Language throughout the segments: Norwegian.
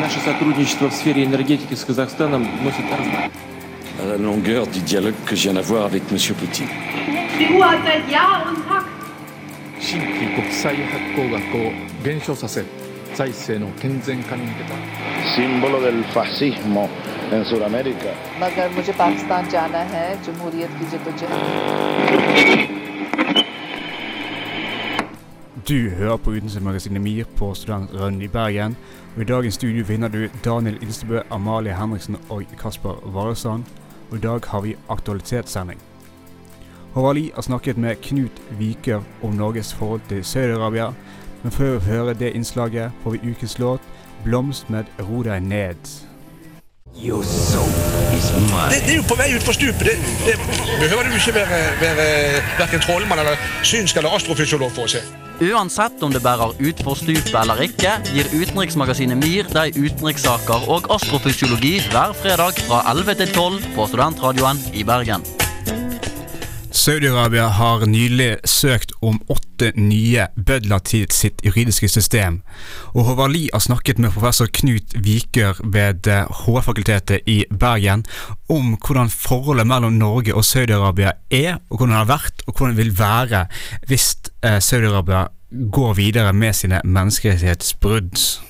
Наше сотрудничество в сфере энергетики с Казахстаном носит à la longueur du dialogue que je viens d'avoir avec M. Poutine. Símbolo del fascismo en Sudamérica. Du hører på Utenriksmagasinet MIR på Studentradioen i Bergen. Og I dagens studio finner du Daniel Instebø, Amalie Henriksen og Kasper Varesand. Og i dag har vi aktualitetssending. Håvard Lie har snakket med Knut Viker om Norges forhold til Saudi-Arabia. Men før vi hører det innslaget, får vi ukens låt 'Blomst med ro deg ned'. Det, det er jo på vei utfor stupet. Det, det behøver du ikke være, være verken trollmann eller synsk eller astrofysiolog for å se. Uansett om det bærer utfor stupet eller ikke, gir utenriksmagasinet MIR deg utenrikssaker og astrofysiologi hver fredag fra 11 til 12 på Studentradioen i Bergen. Saudi-Arabia har nylig søkt om åtte nye bødler til sitt juridiske system. Og Håvard Lie har snakket med professor Knut Viker ved HR-fakultetet i Bergen om hvordan forholdet mellom Norge og Saudi-Arabia er, og hvordan det har vært, og hvordan det vil være hvis eh, Saudi-Arabia går videre med sine menneskerettighetsbrudd.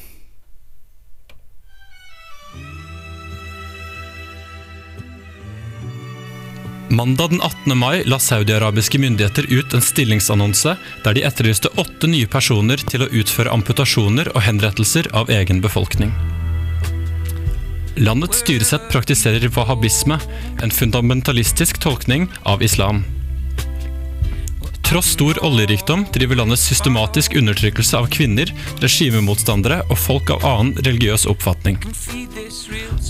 Mandag den 18. mai la saudiarabiske myndigheter ut en stillingsannonse der de etterlyste åtte nye personer til å utføre amputasjoner og henrettelser av egen befolkning. Landets styresett praktiserer wahhabisme, en fundamentalistisk tolkning av islam. Tross stor oljerikdom driver landet systematisk undertrykkelse av kvinner, regimemotstandere og folk av annen religiøs oppfatning.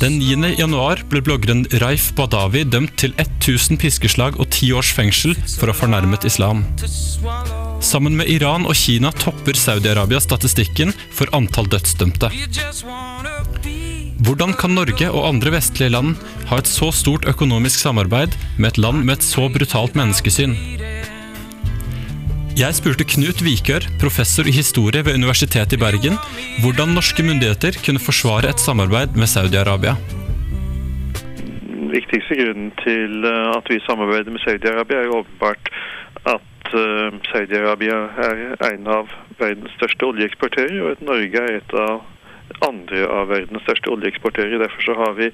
Den 9. januar ble bloggeren Raif Badawi dømt til 1000 piskeslag og 10 års fengsel for å ha fornærmet islam. Sammen med Iran og Kina topper Saudi-Arabia statistikken for antall dødsdømte. Hvordan kan Norge og andre vestlige land ha et så stort økonomisk samarbeid med et land med et så brutalt menneskesyn? Jeg spurte Knut Vikør, professor i historie ved Universitetet i Bergen, hvordan norske myndigheter kunne forsvare et samarbeid med Saudi-Arabia. Den viktigste grunnen til eh, at vi samarbeider med Saudi-Arabia, er jo åpenbart at eh, Saudi-Arabia er en av verdens største oljeeksportører, og at Norge er et av andre av verdens største oljeeksportører. Derfor så har vi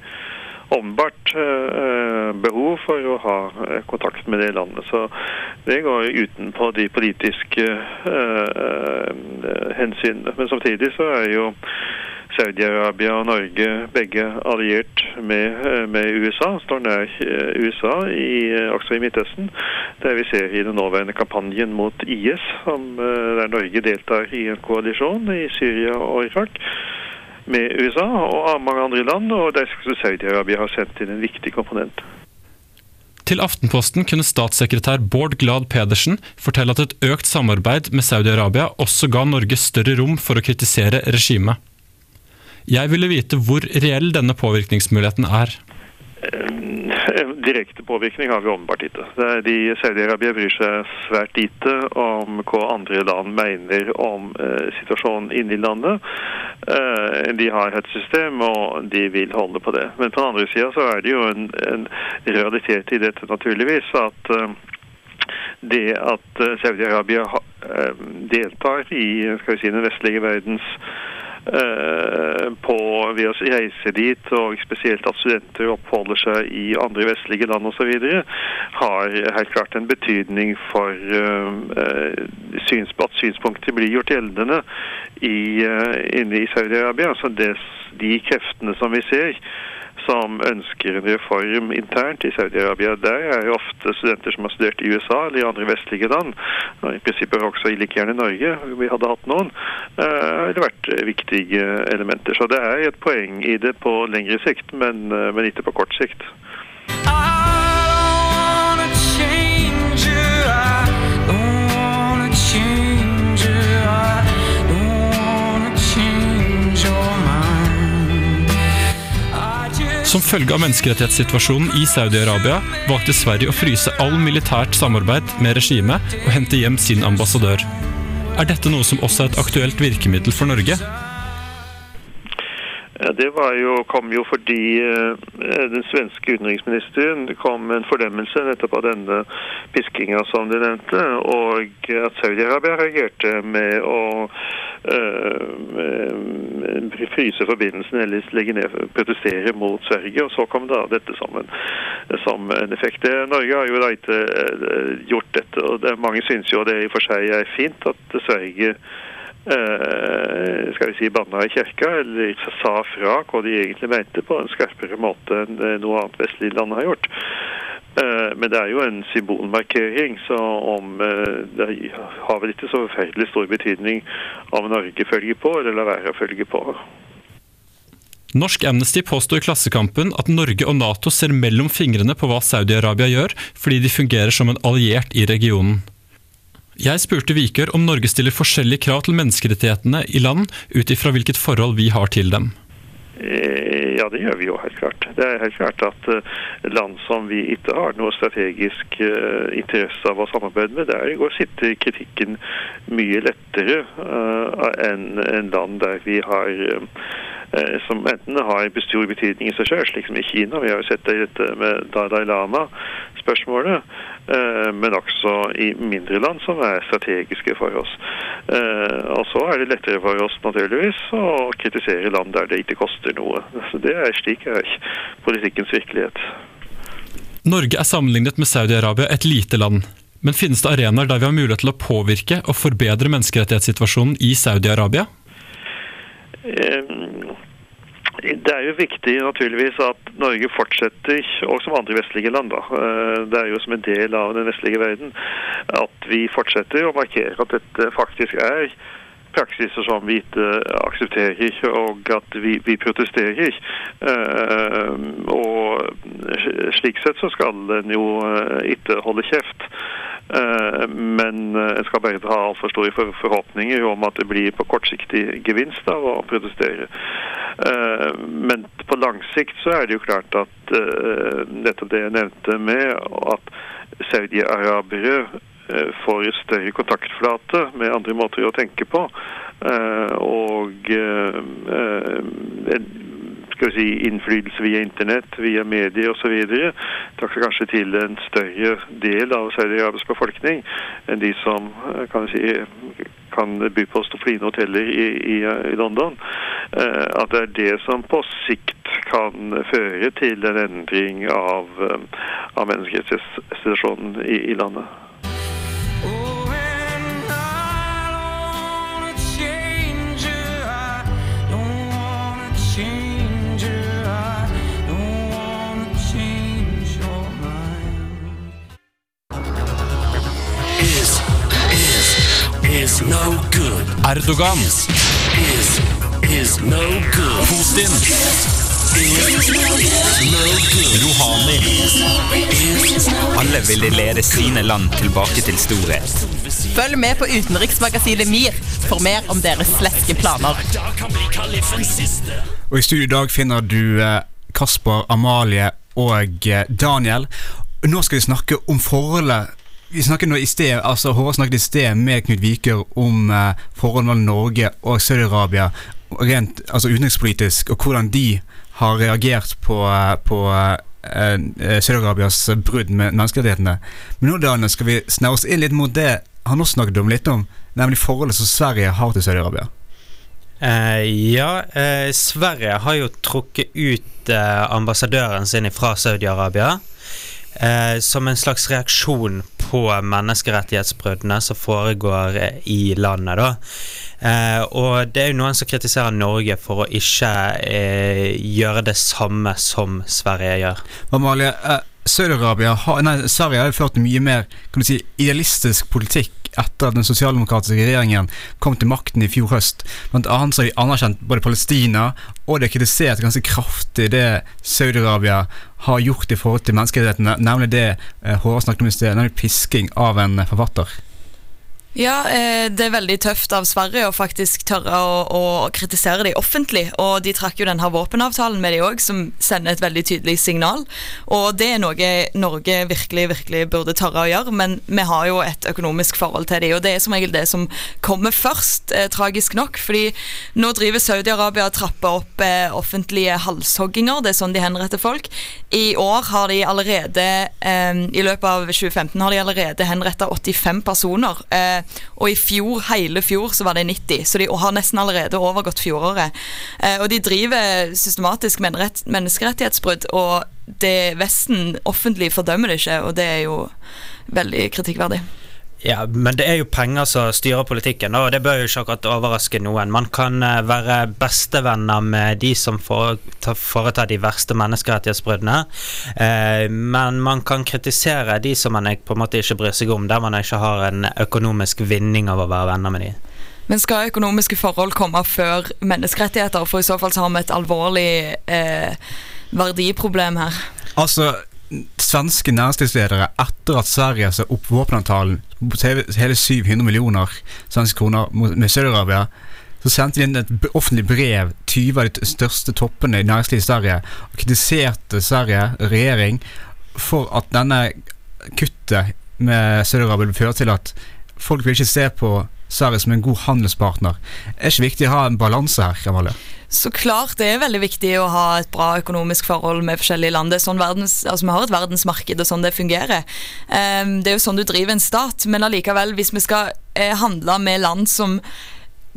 åpenbart eh, behov for å ha eh, kontakt med det landet. Så det går utenpå de politiske eh, hensynene. Men samtidig så er jo Saudi-Arabia og Norge begge alliert med, med USA, står nær USA, i, også i Midtøsten. Der vi ser i den nåværende kampanjen mot IS, som, der Norge deltar i en koalisjon i Syria og Irak med USA og mange andre land, og der skal Saudi-Arabia ha sendt inn en viktig komponent. Til Aftenposten kunne statssekretær Bård Glad Pedersen fortelle at et økt samarbeid med Saudi-Arabia også ga Norge større rom for å kritisere regimet. Jeg ville vite hvor reell denne påvirkningsmuligheten er. Direkte påvirkning har vi åpenbart ikke. De Saudi-Arabia bryr seg svært lite om hva andre land mener om eh, situasjonen inne i landet. Eh, de har et system, og de vil holde på det. Men på den andre sida er det jo en, en realitet i dette, naturligvis, at eh, det at Saudi-Arabia deltar i si, den vestlige verdens på ved å reise dit, og spesielt at studenter oppholder seg i andre vestlige land osv., har helt klart en betydning for uh, syns, at synspunkter blir gjort gjeldende i, inne i Saudi-Arabia. Altså de kreftene som vi ser som ønsker en reform internt i Saudi-Arabia. Der er jo ofte studenter som har studert i USA eller i andre vestlige land, og i prinsippet også i like gjerne Norge, vi hadde hatt noen, har det vært viktige elementer. Så det er et poeng i det på lengre sikt, men, men ikke på kort sikt. Som følge av menneskerettighetssituasjonen i Saudi-Arabia valgte Sverige å fryse all militært samarbeid med regimet og hente hjem sin ambassadør. Er dette noe som også er et aktuelt virkemiddel for Norge? Ja, Det jo, kom jo fordi eh, den svenske utenriksministeren kom med en fordømmelse nettopp av denne piskinga som de nevnte, og at Saudi-Arabia reagerte med å eh, fryse forbindelsen eller legge ned, protestere mot Sverige. Og så kom da dette som en, som en effekt. Norge har jo da ikke eh, gjort dette, og det, mange syns jo det i og for seg er fint at Sverige skal vi si banna i kirka, eller sa fra hva de egentlig mente på en skarpere måte enn eh, noe annet vestlig land har gjort. Eh, Men det er jo en symbolmarkering, så om eh, det har vel ikke så forferdelig stor betydning om Norge følger på eller lar være å følge på. Norsk Amnesty påstår i Klassekampen at Norge og Nato ser mellom fingrene på hva Saudi-Arabia gjør, fordi de fungerer som en alliert i regionen. Jeg spurte Vikør om Norge stiller forskjellige krav til menneskerettighetene i land ut ifra hvilket forhold vi har til dem. Eh, Ja, det gjør vi jo helt klart. Det er helt klart at eh, land som vi ikke har noe strategisk eh, interesse av å samarbeide med, der går sitter kritikken mye lettere enn land der vi har som enten har stor betydning i seg selv, slik som i Kina. Vi har jo sett det i dette med Dalai Lama-spørsmålet. eh, Men også i mindre land som er strategiske for oss. Eh, Og så er det lettere for oss naturligvis å kritisere land der det ikke koster noe. Så Det er slik er politikkens virkelighet. Norge er sammenlignet med Saudi-Arabia et lite land. Men finnes det arenaer der vi har mulighet til å påvirke og forbedre menneskerettighetssituasjonen i Saudi-Arabia? Eh, Det er jo viktig naturligvis at Norge fortsetter, og som andre vestlige land, da, eh, det er jo som en del av den vestlige verden, at vi fortsetter å markere at dette faktisk er praksiser som vi ikke aksepterer, og at vi, vi protesterer. Eh, og slik sett så skal en jo eh, ikke holde kjeft. Eh, Men eh, en skal bare ha altfor store forhåpninger om at det blir på kortsiktig gevinst av å protestere. Eh, Men på lang sikt så er det jo klart at nettopp det jeg nevnte med at saudi-arabere får større kontaktflate med andre måter å tenke på. Og skal vi si, innflytelse via internett, via medier osv. takker kanskje til en større del av Saudi-Arabias befolkning enn de som eh, kan vi si, kan by på fine hoteller i, i, i London. Eh, At det er det som på sikt kan føre til en endring av, eh, av menneskerettighetssituasjonen i, i landet. Is, no good. Erdogan. Is, is, is no good. Putin. Is no good. Rouhani. Alle ville lede sine land tilbake til storhet. Følg med på utenriksmagasinet MIR for mer om deres sleske planer. Og i studio i dag finner du eh, Kasper, Amalie og eh, Daniel. Nå skal vi snakke om forholdet Vi snakket nå i sted, altså Håvard snakket i sted med Knut Viker om eh, forholdet mellom Norge og Saudi-Arabia, rent altså utenrikspolitisk, og hvordan de har reagert på, eh, på eh, eh, Saudi-Arabias brudd med menneskerettighetene. Men nå Daniel, skal vi snære oss inn litt mot det han også snakket om litt om, nemlig forholdet som Sverige har til Saudi-Arabia. Eh, ja, eh, Sverige har jo trukket ut eh, ambassadøren sin fra Saudi-Arabia. Eh, som en slags reaksjon på menneskerettighetsbruddene som foregår eh, i landet. da. Eh, og det er jo noen som kritiserer Norge for å ikke eh, gjøre det samme som Sverige gjør. Amalie, eh, Saudi-Arabia Sverige har jo ført en mye mer kan du si, idealistisk politikk etter at den sosialdemokratiske regjeringen kom til makten i fjor høst. Blant annet så har de anerkjent både Palestina, og de har kritisert ganske kraftig det Saudi-Arabia har gjort i forhold til menneskerettighetene, nemlig det Håre Håvard snakket om i sted, nemlig pisking av en eh, forfatter. Ja, eh, det er veldig tøft av Sverige å faktisk tørre å, å kritisere dem offentlig. Og de trakk jo denne våpenavtalen med de òg, som sender et veldig tydelig signal. Og det er noe Norge virkelig virkelig burde tørre å gjøre, men vi har jo et økonomisk forhold til dem. Og det er som regel det som kommer først, eh, tragisk nok. fordi nå driver Saudi-Arabia og trapper opp eh, offentlige halshogginger. Det er sånn de henretter folk. I år har de allerede, eh, i løpet av 2015, har de allerede henretta 85 personer. Eh, og i fjor, hele fjor, så var det 90. Så de har nesten allerede overgått fjoråret. Eh, og de driver systematisk menneskerett, menneskerettighetsbrudd, og det Vesten offentlig fordømmer det ikke, og det er jo veldig kritikkverdig. Ja, men det er jo penger som styrer politikken, og det bør jo ikke akkurat overraske noen. Man kan eh, være bestevenner med de som foretar de verste menneskerettighetsbruddene, eh, men man kan kritisere de som man på en måte ikke bryr seg om, der man ikke har en økonomisk vinning av å være venner med de. Men skal økonomiske forhold komme før menneskerettigheter? For i så fall så har vi et alvorlig eh, verdiproblem her. Altså, svenske næringslivsledere etter at Sverige sa opp våpenavtalen på hele 700 millioner svenske kroner med Saudi-Arabia, så sendte de inn et offentlig brev 20 av de største toppene i næringslivet i Sverige og kritiserte Sverige, regjering, for at denne kuttet med Saudi-Arabia vil føre til at folk vil ikke se på Sverige som en god handelspartner. Er ikke viktig å ha en balanse her? Amalie? Så klart det er veldig viktig å ha et bra økonomisk forhold med forskjellige land. Det er sånn verdens, altså Vi har et verdensmarked, og sånn det fungerer. Um, det er jo sånn du driver en stat, men allikevel, hvis vi skal uh, handle med land som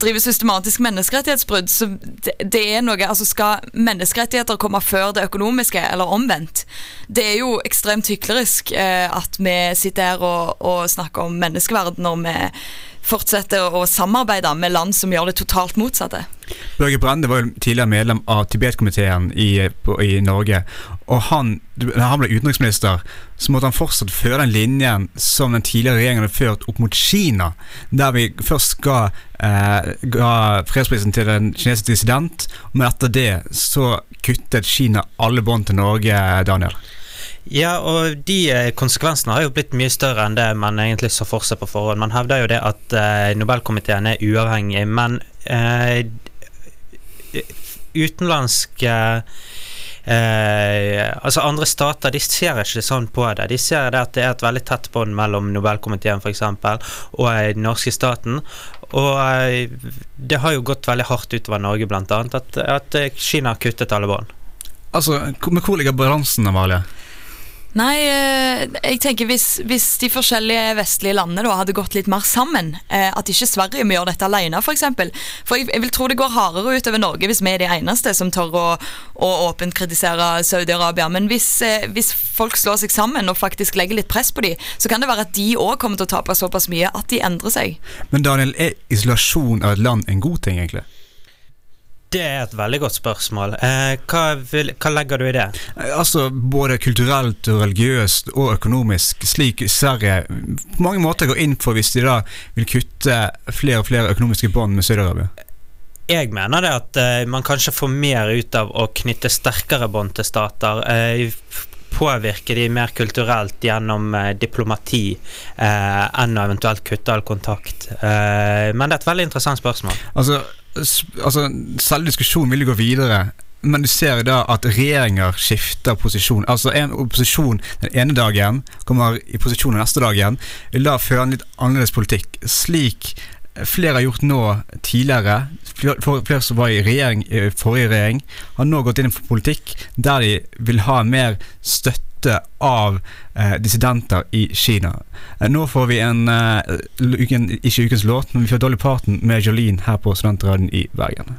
driver systematisk menneskerettighetsbrudd, så det, det, er noe Altså, skal menneskerettigheter komme før det økonomiske, eller omvendt? Det er jo ekstremt hyklerisk eh, at vi sitter her og, og snakker om menneskeverd når vi fortsetter å samarbeide med land som gjør det totalt motsatte. Børge Brende var jo tidligere medlem av Tibet-komiteen i, i, Norge. og han, Da han ble utenriksminister, så måtte han fortsatt føre den linjen som den tidligere regjeringen hadde ført opp mot Kina. Der vi først ga, eh, ga fredsprisen til en kinesisk dissident, men etter det så kuttet Kina alle bånd til Norge, Daniel. Ja, og de eh, konsekvensene har jo blitt mye større enn det man egentlig så for seg på forhånd. Man hevder jo det at uh, Nobelkomiteen er uavhengig, men uh, utenlandske eh, Altså andre stater de ser ikke sånn på det. De ser det at det er et veldig tett bånd mellom Nobelkomiteen f.eks. og den norske staten. Og det har jo gått veldig hardt utover Norge, annet, at, at Kina har kuttet alle bånd. Altså, hvor ligger balansen, Amalie? Nei, eh, jeg tenker hvis, hvis, de forskjellige vestlige landene da hadde gått litt mer sammen, eh, at ikke Sverige må gjøre dette alene, f.eks. For, eksempel. for jeg, jeg, vil tro det går hardere utover Norge hvis vi er de eneste som tør å, å åpent kritisere Saudi-Arabia. Men hvis, eh, hvis, folk slår seg sammen og faktisk legger litt press på dem, så kan det være at de òg kommer til å tape såpass mye at de endrer seg. Men Daniel, er isolasjon av et land en god ting, egentlig? Det er et veldig godt spørsmål. Eh, hva, vil, hva, legger du i det? Eh, altså Både kulturelt, og religiøst og økonomisk, slik Sverige på mange måter går inn for hvis de da vil kutte flere og flere økonomiske bånd med Saudi-Arabia. Jeg mener det at eh, man kanskje får mer ut av å knytte sterkere bånd til stater. Eh, påvirke de mer kulturelt gjennom eh, diplomati eh, enn å eventuelt kutte all kontakt. men det er et veldig interessant spørsmål. Altså altså, Selve diskusjonen vil gå videre. Men du ser da at regjeringer skifter posisjon. Altså En opposisjon den ene dagen kommer i posisjon den neste dagen. Vil da føre en litt annerledes politikk. Slik flere har gjort nå tidligere. Flere som var i regjering, forrige regjering, har nå gått inn for politikk der de vil ha mer støtte støtte av eh, dissidenter i Kina. Eh, nå får vi en eh, uken, ikke ukens låt, men vi får Dolly Parton med Jolene her på Studentradioen i Bergen.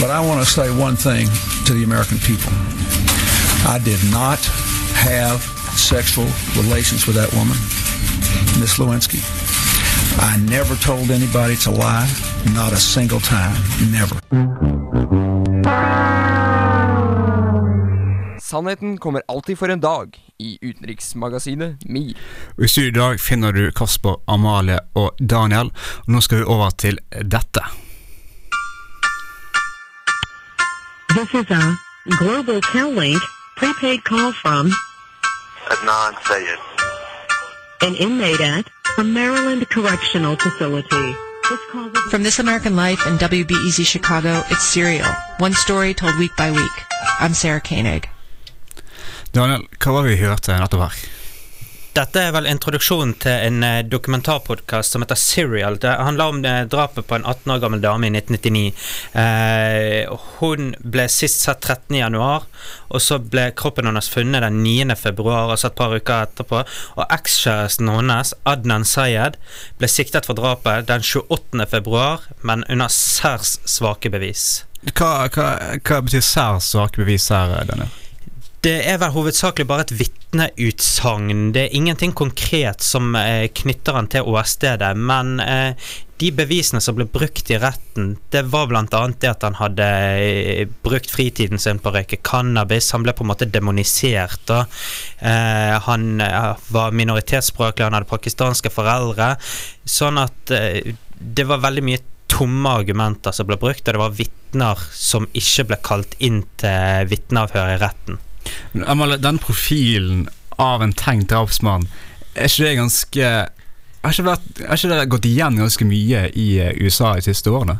But I want to say one thing to the American people. I did not have sexual relations with that woman, Miss Lewinsky. I never told anybody to lie, not a single time, never. Sannheten kommer alltid for en dag i utenriksmagasinet MIR. I studio i dag finner du Kasper, Amalie og Daniel. Og nå skal vi over til dette. This is a global Cal-Link prepaid call from Adnan Sayed. an inmate at a Maryland correctional facility. From This American Life and WBEZ Chicago, it's Serial. One story told week by week. I'm Sarah Koenig. Daniel, hva var vi hørte nettopp her? Dette er vel introduksjonen til en eh, dokumentarpodkast som heter Serial. Det handler om eh, drapet på en 18 år gammel dame i 1999. Eh, hun ble sist sett 13. januar, og så ble kroppen hennes funnet den 9. februar, altså et par uker etterpå. Og ekskjæresten hennes, Adnan Sayed, ble siktet for drapet den 28. februar, men under særs svake bevis. Hva, hva, hva betyr særs svake bevis her, Daniel? Det er vel hovedsakelig bare et vitneutsagn. Det er ingenting konkret som eh, knytter han til åstedet, men eh, de bevisene som ble brukt i retten, det var bl.a. det at han hadde eh, brukt fritiden sin på å røyke cannabis. Han ble på en måte demonisert. Eh, han var minoritetsspråklig, han hadde pakistanske foreldre. Sånn at det var veldig mye tomme argumenter som ble brukt, og det var vitner som ikke ble kalt inn til vitneavhør i retten. Amalie, den profilen av en tenkt drapsmann, er ikke det ganske har ikke, vært, har ikke det gått igjen ganske mye i eh, USA de siste årene?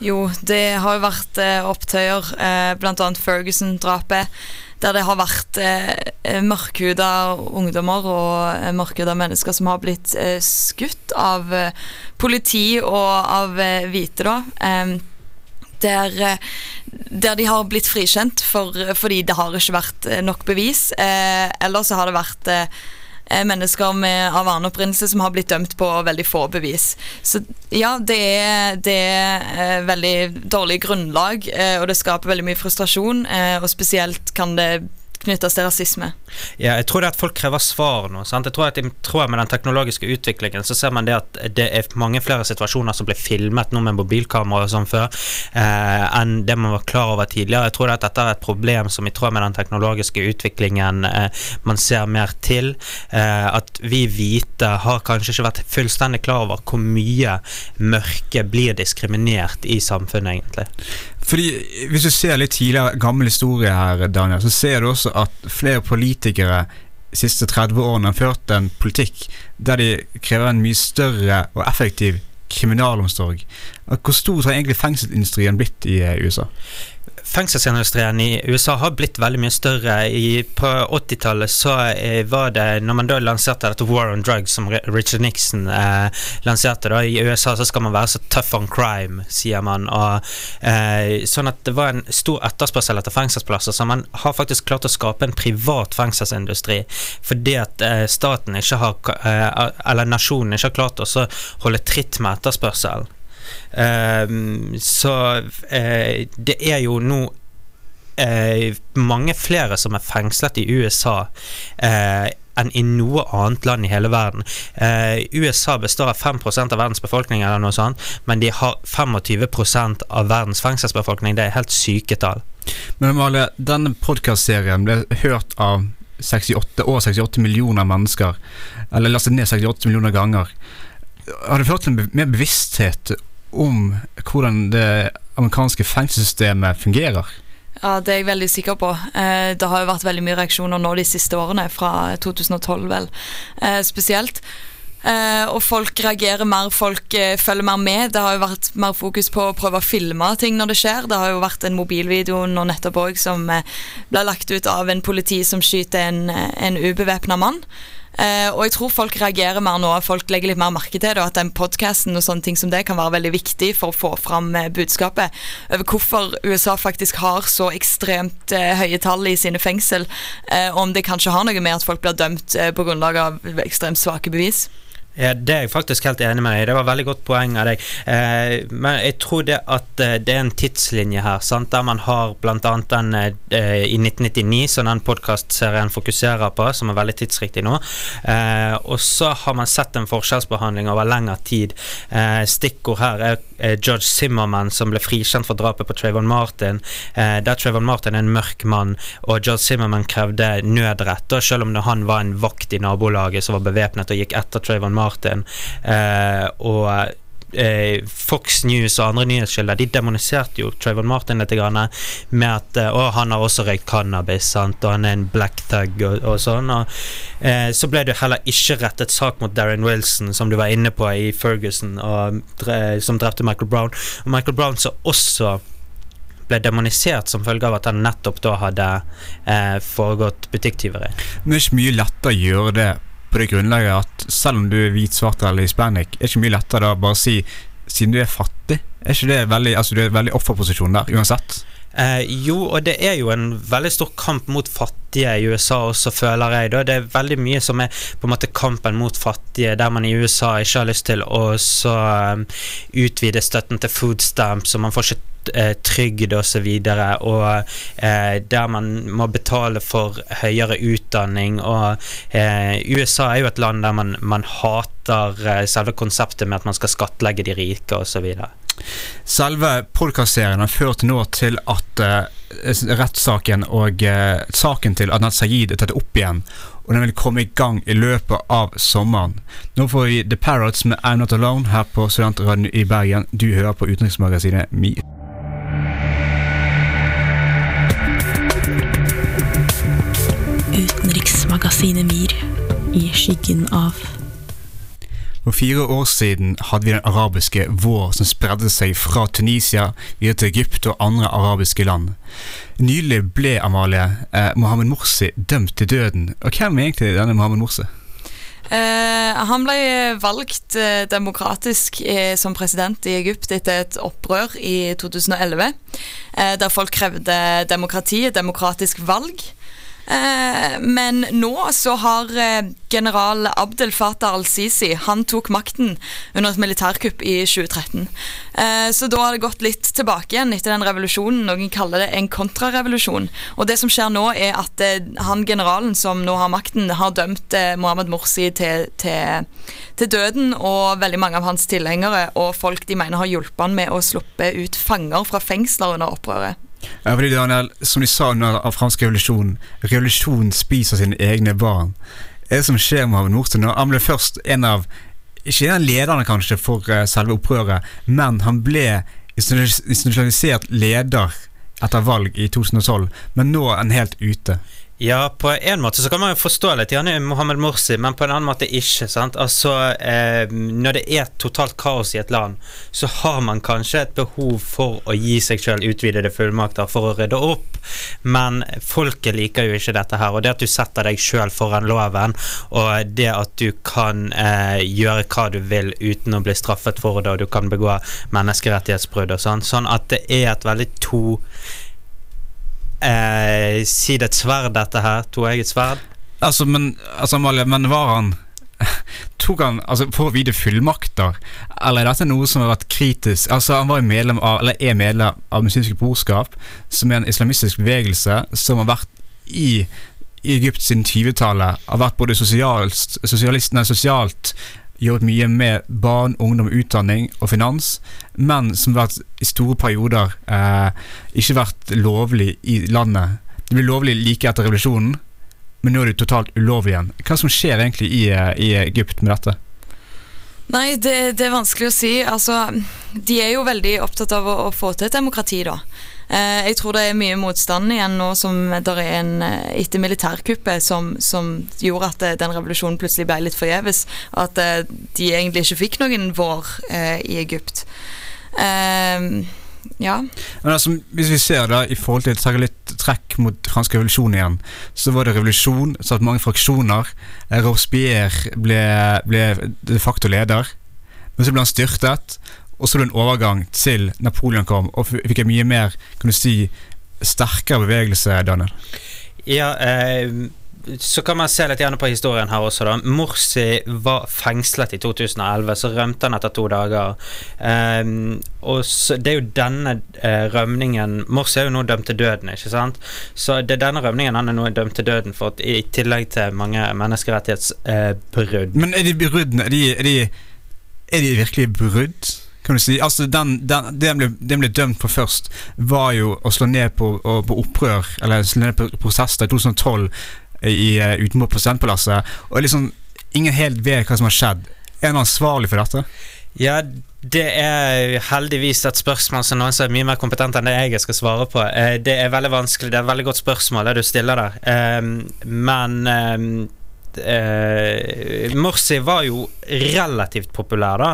Jo, det har jo vært eh, opptøyer, eh, bl.a. Ferguson-drapet, der det har vært eh, mørkhuda ungdommer og eh, mørkhuda mennesker som har blitt eh, skutt av eh, politi og av hvite, da. Der, eh, der de har blitt frikjent for, fordi det har ikke vært eh, nok bevis. Eh, eller så har det vært eh, eh, mennesker med, av annen opprinnelse som har blitt dømt på veldig få bevis. Så ja, det er, det er veldig dårlig grunnlag, og det skaper veldig mye frustrasjon. og spesielt kan det knyttes til rasisme. Ja, jeg tror det at folk krever svar nå. Sant? Jeg tror at I tråd med den teknologiske utviklingen så ser man det at det er mange flere situasjoner som blir filmet nå med mobilkamera og sånn før, eh, enn det man var klar over tidligere. Jeg tror at dette er et problem som i tråd med den teknologiske utviklingen eh, man ser mer til. Eh, at vi hvite har kanskje ikke vært fullstendig klar over hvor mye mørke blir diskriminert i samfunnet, egentlig. Fordi Hvis du ser litt tidligere gammel historie her, Daniel, så ser du også at flere politikere de siste 30 årene har ført en politikk der de krever en mye større og effektiv kriminalomsorg. Hvor stor har egentlig fengselsindustrien blitt i eh, USA? Fengselsindustrien i USA har blitt veldig mye større. I, på 80-tallet så eh, var det, når man da lanserte dette War on Drugs, som Richard Nixon eh, lanserte da, I USA så skal man være så tough on crime, sier man. Og, eh, sånn at det var en stor etterspørsel etter fengselsplasser, så man har faktisk klart å skape en privat fengselsindustri. Fordi at eh, staten ikke har, eh, eller nasjonen ikke har klart å holde tritt med etterspørselen. Ehm, så eh, det er jo nå eh, mange flere som er fengslet i USA eh, enn i noe annet land i hele verden. Eh, USA består av 5% av verdens befolkning, eller noe sånt, men de har 25% av verdens fengselsbefolkning. Det er helt syke tall. Men Amalie, denne podkastserien ble hørt av 68, over 68 millioner mennesker. Eller lastet ned 68 millioner ganger. Har det ført til mer bevissthet om hvordan det amerikanske fengselssystemet fungerer? Ja, Det er jeg veldig sikker på. Eh, det har jo vært veldig mye reaksjoner nå de siste årene, fra 2012 vel, eh, spesielt. Eh, og folk reagerer mer, folk følger mer med. Det har jo vært mer fokus på å prøve å filme ting når det skjer. Det har jo vært en mobilvideo nå nettopp òg som ble lagt ut av en politi som skyter en, en ubevæpna mann. Eh, og jeg tror folk reagerer mer nå, folk legger litt mer merke til det, og at den podkasten og sånne ting som det kan være veldig viktig for å få fram eh, budskapet over hvorfor USA faktisk har så ekstremt eh, høye tall i sine fengsel, eh, om det kanskje har noe med at folk blir dømt eh, på grunnlag av ekstremt svake bevis. Ja, det er jeg faktisk helt enig med deg. Det var veldig godt poeng av deg. Eh, men jeg tror det at eh, det er en tidslinje her, sant? der man har bl.a. den eh, i 1999, som den podkastserien fokuserer på, som er veldig tidsriktig nå. Eh, og så har man sett en forskjellsbehandling over lengre tid. Eh, stikkord her er eh, George Zimmerman, som ble frikjent for drapet på Trayvon Martin. Eh, der Trayvon Martin er en mørk mann, og George Zimmerman krevde nødrett, da, selv om han var en vakt i nabolaget som var bevæpnet og gikk etter Trayvon Martin. Eh, og eh, Fox News og andre nyhetskilder De demoniserte jo Trayvon Martin litt grann, med at eh, å, han har også røykt cannabis, sant? og han er en black thug og, og sånn. Og, eh, så ble det heller ikke rettet sak mot Darren Wilson, som du var inne på i Ferguson, og, som drepte Michael Brown. Og Michael Brown som også ble demonisert som følge av at han nettopp da hadde eh, foregått butikktyveri. Det er ikke mye lettere å gjøre det på det grunnlaget at selv om du er hvit, svart eller hispanic, er det ikke mye lettere da bare å si siden du er fattig? Er ikke det veldig, altså du er veldig offerposisjon der, uansett? Eh, jo, og det er jo en veldig stor kamp mot fattige i USA også, føler jeg. da. Det er veldig mye som er på en måte kampen mot fattige, der man i USA ikke har lyst til å så um, utvide støtten til food stamps, så man får ikke eh, trygd osv., og, så og eh, der man må betale for høyere utdanning. Og eh, USA er jo et land der man, man hater eh, selve konseptet med at man skal skattlegge de rike osv. Selve podkastserien har ført nå til at uh, rettssaken og uh, saken til Adnan Sayid er tatt opp igjen, og den vil komme i gang i løpet av sommeren. Nå får vi The Parrots med I'm Not Alone her på Studentradioen i Bergen. Du hører på utenriksmagasinet MIR. Utenriksmagasinet MIR i skyggen av For fire år siden hadde vi den arabiske vår som spredde seg fra Tunisia videre til Egypt og andre arabiske land. Nylig ble Amalie eh, Mohammed Morsi dømt til døden. Og hvem er egentlig denne Mohammed Morsi? Eh, han ble valgt eh, demokratisk eh, som president i Egypt etter et opprør i 2011, eh, der folk krevde demokrati, demokratisk valg. Eh, men nå så har eh, general Abdel Fattah al-Sisi Han tok makten under et militærkupp i 2013. Eh, så da har det gått litt tilbake igjen etter den revolusjonen. Noen kaller det en kontrarevolusjon. Og det som skjer nå, er at han generalen som nå har makten, har dømt Mohammed Morsi til, til, til døden. Og veldig mange av hans tilhengere og folk de mener har hjulpet han med å sluppe ut fanger fra fengsler under opprøret. Ja, fordi Daniel, Som de sa under den franske revolusjonen, revolusjonen spiser sine egne barn. Det som skjer med Havn Morsi Han ble først en av Ikke en av lederne kanskje for uh, selve opprøret, men han ble institusjonalisert leder etter valg i 2012, men nå er han helt ute. Ja, på en måte så kan man jo forstå litt han er Mohammed Morsi, men på en annen måte ikke. sant? Altså, eh, Når det er totalt kaos i et land, så har man kanskje et behov for å gi seg sjøl utvidede fullmakter for å rydde opp, men folket liker jo ikke dette her. Og det at du setter deg sjøl foran loven, og det at du kan eh, gjøre hva du vil uten å bli straffet for det, og du kan begå menneskerettighetsbrudd og sånn, sånn at det er et veldig to eh, Si det et sverd, dette her. Toegget sverd. Altså, men, altså, Amalie, men var han Tok han altså, for å vide fullmakter, eller er dette noe som har vært kritisk? Altså, Han var medlem av, eller er medlem av Muslimske brorskap, som er en islamistisk bevegelse som har vært i, Egypt siden 20-tallet. Har vært både sosialt, sosialt jobbet mye med barn, ungdom, utdanning og finans, men som vært i store perioder eh, ikke vært lovlig i landet. Det ble lovlig like etter revolusjonen, men nå er det totalt ulovlig igjen. Hva som skjer egentlig i, eh, i Egypt med dette? Nei, det, det, er vanskelig å si. Altså, de er jo veldig opptatt av å, å få til et demokrati, da. Eh, jeg tror det er mye motstand igjen nå som der er en eh, etter militærkuppet som, som, gjorde at eh, den revolusjonen plutselig ble litt forgjeves. At de egentlig ikke fikk noen vår i Egypt. Ja. Men altså, hvis vi ser da i forhold til å litt trekk mot fransk revolusjon igjen, så var det revolusjon, så at mange fraksjoner. Robespierre ble, ble de facto leder, men så ble han styrtet. Og så en overgang til Napoleon kom, og fikk en mye mer kan du si, sterkere bevegelse, Daniel. Ja, eh, så kan man se litt gjerne på historien her også. da Morsi var fengslet i 2011, så rømte han etter to dager. Um, og så, Det er jo denne uh, rømningen Morsi er jo nå dømt til døden, ikke sant? Så det er denne rømningen han er nå dømt til døden for, i tillegg til mange menneskerettighetsbrudd. Uh, Men er de bruddene er de, er, de, er de virkelig brudd? Kan du si. Altså, den, den, det, ble, det ble dømt på først, var jo å slå ned på, på opprør, eller slå ned på prosesser i 2012 i, uh, utenfor presidentpalasset. Og liksom, ingen helt vet hva som har skjedd. Er han ansvarlig for dette? Ja, Det er heldigvis et spørsmål som noen som er mye mer kompetent enn det jeg skal svare på. Eh, Det er veldig vanskelig, det er et veldig godt spørsmål det du stiller der. Eh, Men eh, Morsi var jo relativt populær, da.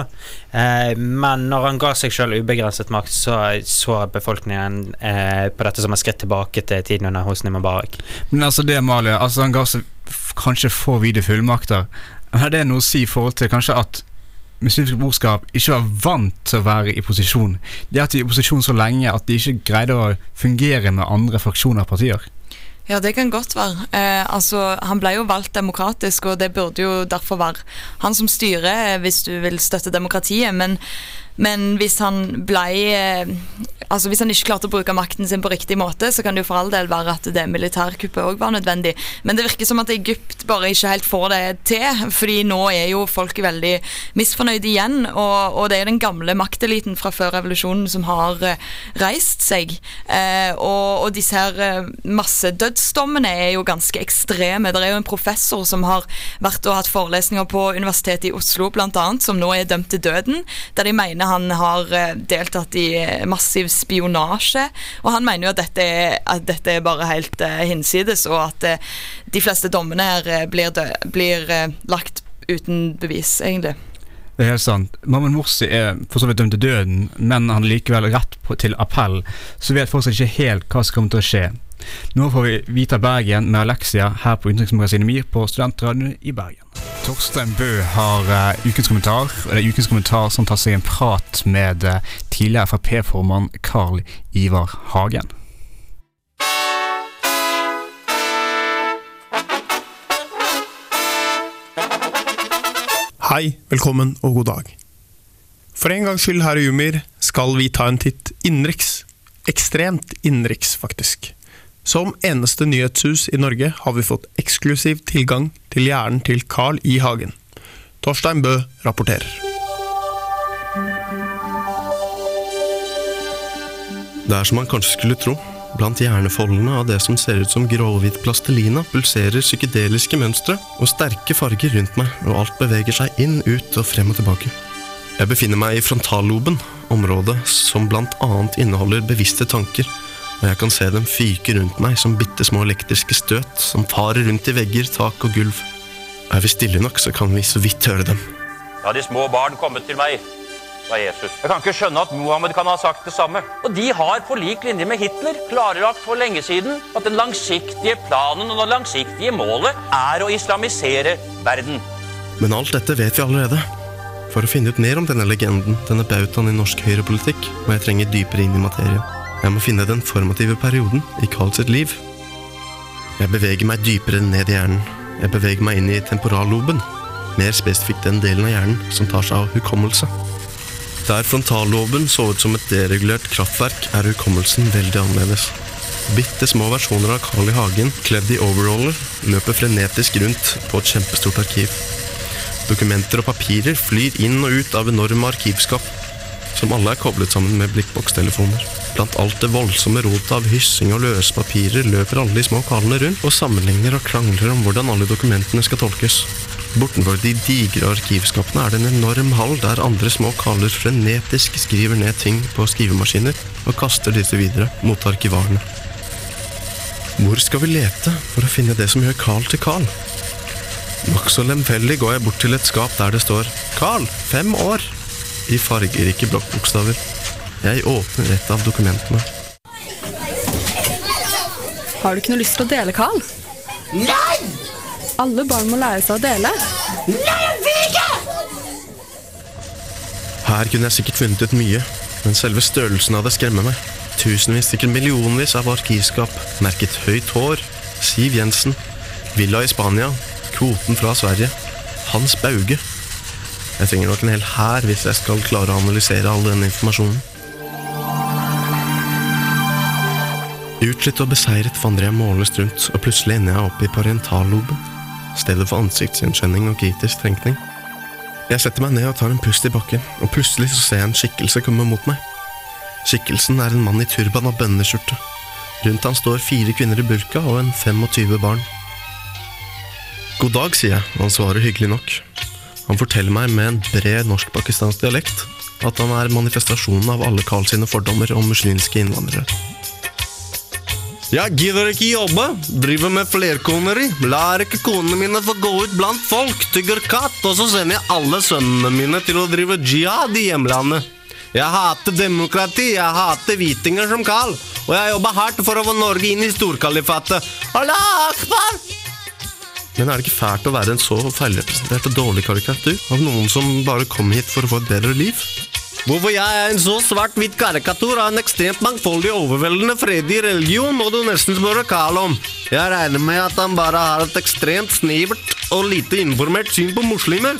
Eh, Men når han ga seg sjøl ubegrenset makt, så så befolkningen eh, på dette som et skritt tilbake til tiden under Hosni Mubarak. Men altså det, Malia, altså han ga seg kanskje for vide fullmakter. Har det noe å si i forhold til kanskje at muslimsk brorskap ikke var vant til å være i posisjon? De har vært i posisjon så lenge at de ikke greide å fungere med andre fraksjoner og partier. Ja, det kan godt være. Eh, altså, han ble jo valgt demokratisk, og det burde jo derfor være han som styrer, eh, hvis du vil støtte demokratiet. Men, men hvis han ble eh, Altså, hvis han ikke klarte å bruke makten sin på riktig måte, så kan det jo for all del være at det militærkuppet òg var nødvendig. Men det virker som at Egypt bare ikke helt får det til, fordi nå er jo folk veldig misfornøyde igjen. Og, og det er den gamle makteliten fra før revolusjonen som har eh, reist seg. Eh, og, og disse her eh, massedødsdommene er jo ganske ekstreme. Det er jo en professor som har vært og hatt forelesninger på Universitetet i Oslo annet, som nå er dømt til døden, der de mener han har eh, deltatt i eh, massiv spionasje. Og han mener jo at dette er, at dette er bare helt eh, hinsides, og at de fleste dommene her blir, dø blir lagt uten bevis, egentlig. Det er helt sant. Mammon Morsi er for så vidt dømt til døden, men han har likevel rett på, til appell, så vet fortsatt ikke helt hva som kommer til å skje. Nå får vi vite av Bergen med Alexia her på Utenriksmagasinet MIR på Studentradioen i Bergen. Torstein Bø har uh, ukens kommentar, og det er ukens kommentar som tar seg en prat med uh, tidligere Frp-formann Carl Ivar Hagen. Hei, velkommen og god dag. For en gangs skyld her i Umir skal vi ta en titt innenriks. Ekstremt innenriks, faktisk. Som eneste nyhetshus i Norge har vi fått eksklusiv tilgang til hjernen til Carl I. Hagen. Torstein Bø rapporterer. Det er som man kanskje skulle tro. Blant hjernefoldene av det som ser ut som gråhvit plastelina, pulserer psykedeliske mønstre og sterke farger rundt meg, og alt beveger seg inn, ut og frem og tilbake. Jeg befinner meg i frontalloben, området som blant annet inneholder bevisste tanker, og jeg kan se dem fyke rundt meg som bitte små elektriske støt som farer rundt i vegger, tak og gulv. Er vi stille nok, så kan vi så vidt høre dem. Da de små barn kommet til meg, sa Jesus. Jeg kan ikke skjønne at Mohammed kan ha sagt det samme. Og de har på lik linje med Hitler klarlagt for lenge siden at den langsiktige planen og det langsiktige målet er å islamisere verden. Men alt dette vet vi allerede. For å finne ut mer om denne legenden, denne bautaen i norsk høyrepolitikk, må jeg trenge dypere inn i materien. Jeg må finne den formative perioden i Carl sitt liv. Jeg beveger meg dypere ned i hjernen. Jeg beveger meg inn i temporalloben. Mer spesifikt den delen av hjernen som tar seg av hukommelse. Der frontalloben så ut som et deregulert kraftverk, er hukommelsen veldig annerledes. Bitte små versjoner av Carl I. Hagen, kledd i overaller, løper frenetisk rundt på et kjempestort arkiv. Dokumenter og papirer flyr inn og ut av enorme arkivskap, som alle er koblet sammen med blikkbokstelefoner. Blant alt det voldsomme rotet av hyssing og løse papirer løper alle de små Carlene rundt og sammenligner og krangler om hvordan alle dokumentene skal tolkes. Bortenfor de digre arkivskapene er det en enorm hall der andre små kaller frenetisk skriver ned ting på skrivemaskiner og kaster disse videre mot arkivarene. Hvor skal vi lete for å finne det som gjør Carl til Carl? Nokså lemfeldig går jeg bort til et skap der det står 'Carl, fem år' i fargerike blokkbokstaver. Jeg åpner et av dokumentene. Har du ikke noe lyst til å dele, Carl? Nei! Alle barn må lære seg å dele. Nei, jeg vil ikke! Her kunne jeg sikkert funnet ut mye, men selve størrelsen av det skremmer meg. Tusenvis, sikkert millionvis av arkivskap, merket høyt hår, Siv Jensen, villa i Spania, kvoten fra Sverige, Hans Bauge. Jeg trenger nok en hel hær hvis jeg skal klare å analysere all denne informasjonen. Utslitt og beseiret vandrer jeg målløst rundt, og plutselig ender jeg oppe i parentalloben, stedet for ansiktsgjenkjenning og kritisk tenkning. Jeg setter meg ned og tar en pust i bakken, og plutselig så ser jeg en skikkelse komme mot meg. Skikkelsen er en mann i turban og bønneskjorte. Rundt han står fire kvinner i burka og en 25 barn. God dag, sier jeg, og han svarer hyggelig nok. Han forteller meg med en bred norsk-pakistansk dialekt at han er manifestasjonen av alle Karls fordommer om muslimske innvandrere. Jeg gidder ikke jobbe, driver med flerkoneri, lar ikke konene mine få gå ut blant folk, tygger katt, og så sender jeg alle sønnene mine til å drive jihad i hjemlandet. Jeg hater demokrati, jeg hater hvitinger som Karl, og jeg jobber hardt for å få Norge inn i storkalifatet. Allah akbar! Men er det ikke fælt å være en så feilrepresentert og dårlig karikatur av noen som bare kom hit for å få et bedre liv? Hvorfor jeg er en så svart-hvitt karikatur av en ekstremt mangfoldig, overveldende fredig religion, må du nesten spørre Carl om. Jeg regner med at han bare har et ekstremt snevert og lite informert syn på muslimer.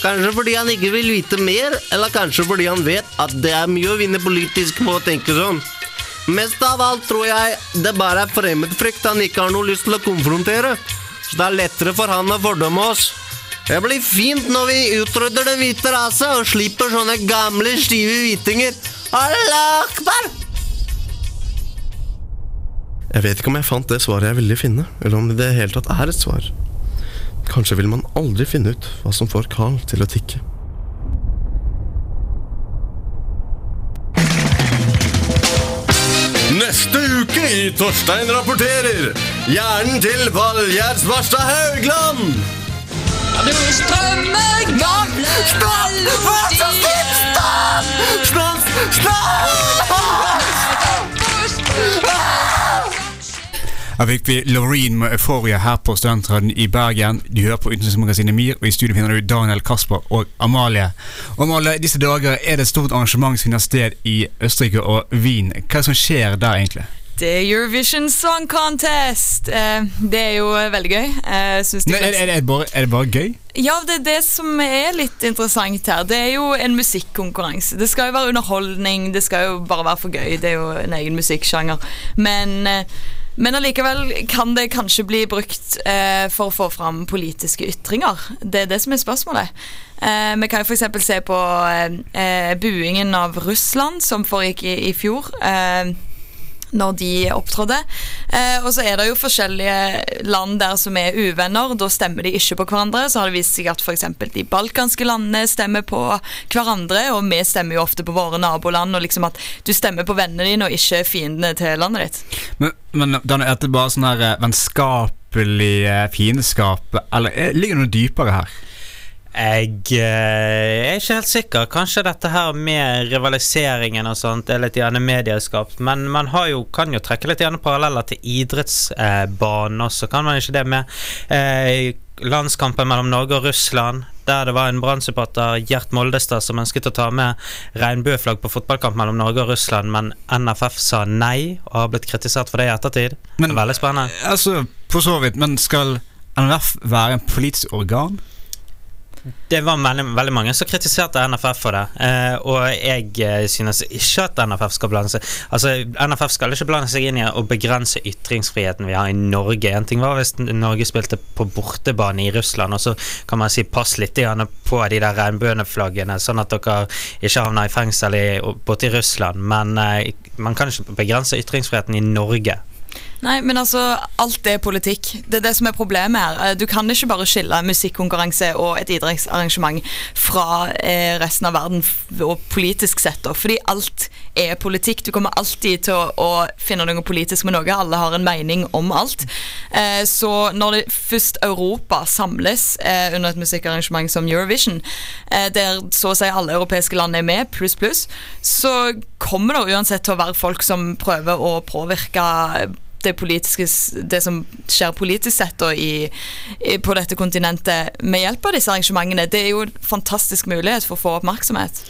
Kanskje fordi han ikke vil vite mer, eller kanskje fordi han vet at det er mye å vinne politisk på å tenke sånn. Mest av alt tror jeg det bare er fremmedfrykt han ikke har noe lyst til å konfrontere. Så det er lettere for han å fordømme oss. Det blir fint når vi utrydder den hvite rase og slipper sånne gamle, stive hvitinger. Allah akbar! Jeg vet ikke om jeg fant det svaret jeg ville finne, eller om det i det hele tatt er et svar. Kanskje vil man aldri finne ut hva som får Carl til å tikke. Uke i Torstein rapporterer hjernen til Valgjerd Svarstad Haugland! Du strømmer gamle! Her fikk vi Loreen med Euphoria her på Studentradioen i Bergen. Du hører på Utenriksmagasinet MIR, og i studio finner du Daniel Kasper og Amalie. Og Amalie, disse dager er det et stort arrangement som finner sted i Østerrike og Wien. Hva er det som skjer der, egentlig? Er Eurovision Song Contest. Eh, det er jo veldig gøy. Eh, er, er, det bare, er det bare gøy? Ja, det er det som er litt interessant her. Det er jo en musikkonkurranse. Det skal jo være underholdning, det skal jo bare være for gøy. Det er jo en egen musikksjanger. Men, eh, men allikevel kan det kanskje bli brukt eh, for å få fram politiske ytringer. Det er det som er spørsmålet. Eh, vi kan jo f.eks. se på eh, eh, buingen av Russland, som foregikk i, i fjor. Eh, når de opptrådde. Eh, og så er det jo forskjellige land der som er uvenner. Da stemmer de ikke på hverandre. Så har det vist seg at f.eks. de balkanske landene stemmer på hverandre, og vi stemmer jo ofte på våre naboland. Og liksom at du stemmer på vennene dine og ikke fiendene til landet ditt. Men, men er det bare sånn her eh, vennskapelig eh, fiendskap, eller eh, ligger det noe dypere her? Jeg eh, er ikke helt sikker. Kanskje dette her med rivaliseringen og sånt er litt gjerne medieskapt. Men man har jo, kan jo trekke litt gjerne paralleller til idrettsbanen også, kan man ikke det med eh, landskampen mellom Norge og Russland? Der det var en Brann-supporter, Gjert Moldestad, som ønsket å ta med regnbueflagg på fotballkamp mellom Norge og Russland, men NFF sa nei, og har blitt kritisert for det i ettertid. Men- Veldig spennende. Altså, på så vidt, men skal NRF være en politisk organ? Det var veldig, veldig mange som kritiserte NFF for det. Eh, og jeg eh, synes ikke at NFF skal blande seg Altså, NFF skal ikke blande seg inn i å begrense ytringsfriheten vi har i Norge. En ting var hvis Norge spilte på bortebane i Russland, og så kan man si pass litt på de der regnbueflaggene, sånn at dere ikke havner i fengsel i, borte i Russland. Men eh, man kan ikke begrense ytringsfriheten i Norge. Nei, men altså, alt er politikk. Det er det som er problemet her. Eh, Du kan ikke bare skille musikkonkurranse og et idrettsarrangement fra eh, resten av verden og politisk sett, da. Fordi alt er politikk. Du kommer alltid til å, å finne noe politisk med noe. Alle har en mening om alt. Eh, så når det først Europa samles under et musikkarrangement som Eurovision, der så å si alle europeiske land er med, pluss, pluss, så kommer det uansett til å være folk som prøver å påvirke det, det som skjer politisk sett da, i, i, på dette kontinentet med hjelp av disse arrangementene. Det er jo en fantastisk mulighet for å få oppmerksomhet.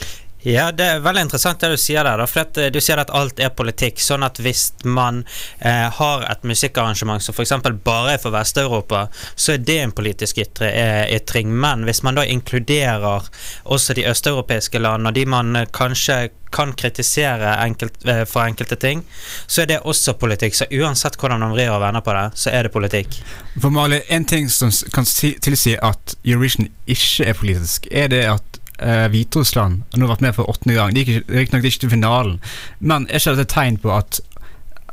Ja, det er veldig interessant det du sier der. For eh, du sier at alt er politikk. Sånn at hvis man eh, har et musikkarrangement som f.eks. bare er for Vest-Europa, så er det en politisk ytre, eh, ytring. Men hvis man da inkluderer også de østeuropeiske landene, og de man eh, kanskje kan kritisere enkelt, eh, for enkelte ting, så er det også politikk. Så uansett hvordan man vrir og vender på det, så er det politikk. For Mali, En ting som kan si, tilsi at Eurovision ikke er politisk, er det at eh, Hviterussland nå vært med for åttende gang. De gikk riktignok ikke til finalen, men er ikke dette et tegn på at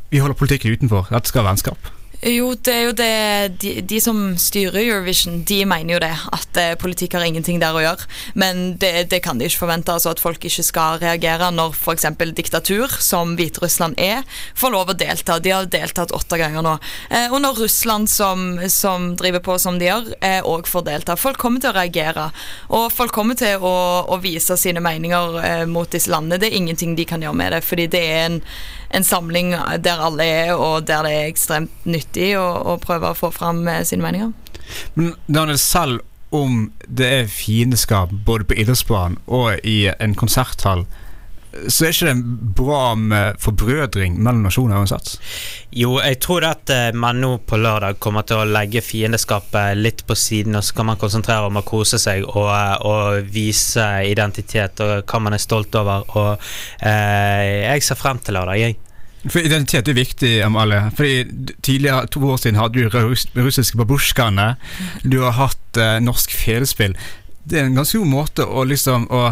vi holder politikken utenfor? Dette skal være vennskap? Jo, det er jo det de, de som styrer Eurovision, de mener jo det. At eh, politikk har ingenting der å gjøre. Men det, det kan de ikke forvente. altså At folk ikke skal reagere når f.eks. diktatur, som Hviterussland er, får lov å delta. De har deltatt åtte ganger nå. Eh, og når Russland, som, som driver på som de gjør, òg får delta. Folk kommer til å reagere. Og folk kommer til å, å vise sine meninger eh, mot disse landene. Det er ingenting de kan gjøre med det, fordi det er en en samling der alle er, og der det er ekstremt nyttig å, å prøve å få fram eh, sine meninger. Men Daniel, selv om det er fiendskap både på idrettsbanen og i en konserthall, så er ikke det bra med forbrødring mellom nasjoner uansett? Jo, jeg tror at eh, man nå på lørdag kommer til å legge fiendeskapet litt på siden, og så kan man konsentrere om å kose seg og, og vise identitet og hva man er stolt over. Og eh, jeg ser frem til lørdag, jeg. For Identitet er viktig, Amalie. Fordi Tidligere, to år siden hadde du russ, russiske babusjkaene. Du har hatt eh, norsk felespill. Det er en ganske god måte å liksom å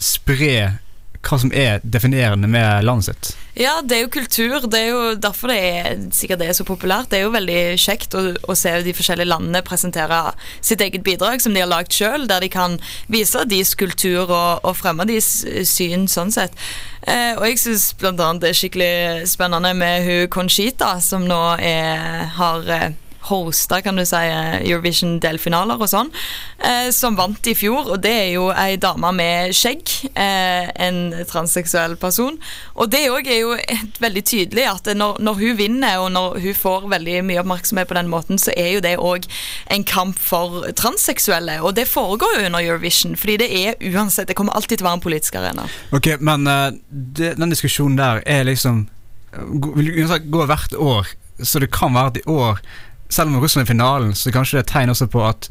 spre hva som er definerende med landet sitt. Ja, det er jo kultur. Det er jo derfor det er sikkert det er så populært. Det er jo veldig kjekt å, å se de forskjellige landene presentere sitt eget bidrag som de har lagd sjøl, der de kan vise deres kultur og, og fremme deres syn sånn sett. Eh, og jeg syns bl.a. det er skikkelig spennende med hun Conchita, som nå er, har eh, hosta kan du si, Eurovision-delfinaler og sånn, eh, som vant i fjor. Og det er jo ei dame med skjegg, eh, en transseksuell person. Og det òg er jo veldig tydelig at når, når, hun vinner, og når hun får veldig mye oppmerksomhet på den måten, så er jo det òg en kamp for transseksuelle. Og det foregår jo under Eurovision, fordi det er uansett Det kommer alltid til å være en politisk arena. Ok, Men uh, det, den diskusjonen der er liksom Vil gå hvert år. Så det kan være at i år selv om Russland er i finalen, så kanskje det er tegn også på at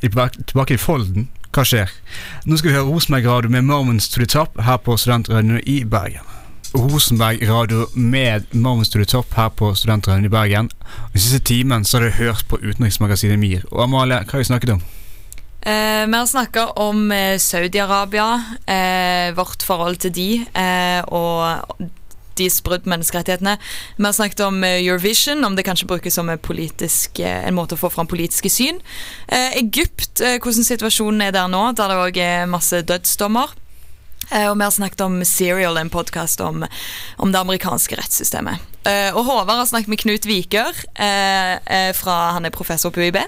tilbake i folden, hva skjer? Nå skal vi høre Rosenberg Radio med 'Moments to the Top' her på Studentradioen i Bergen. Rosenberg Radio med 'Moments to the Top' her på Studentradioen i Bergen. Den siste timen så har du hørt på utenriksmagasinet MIR. Og Amalie, hva har vi snakket om? Eh, vi har snakka om eh, Saudi-Arabia, eh, vårt forhold til de, eh, og deres brudd på menneskerettighetene. Vi har snakket om eh, Eurovision, om det kanskje brukes som politisk, eh, en måte å få fram politiske syn. Eh, Egypt, hvordan situasjonen er der nå, der det òg er masse dødsdommer. Og vi har snakket om Serial, en podkast om, om, det amerikanske rettssystemet. Og Håvard har snakket med Knut Vikør, fra, han er professor på UiB.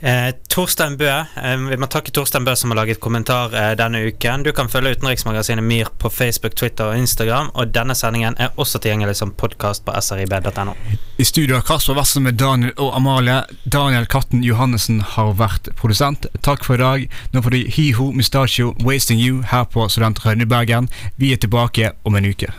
Eh, Torstein Bø, eh, Vi må takke Torstein Bø som har laget kommentar eh, denne uken. Du kan følge utenriksmagasinet MIR på Facebook, Twitter og Instagram. Og denne sendingen er også tilgjengelig som podkast på srib.no. I studio har Kasper Wessel med Daniel og Amalie. Daniel Katten Johannessen har vært produsent. Takk for i dag. Nå får du Hiho Mustachio Wasting You her på Student Rønne Bergen. Vi er tilbake om en uke.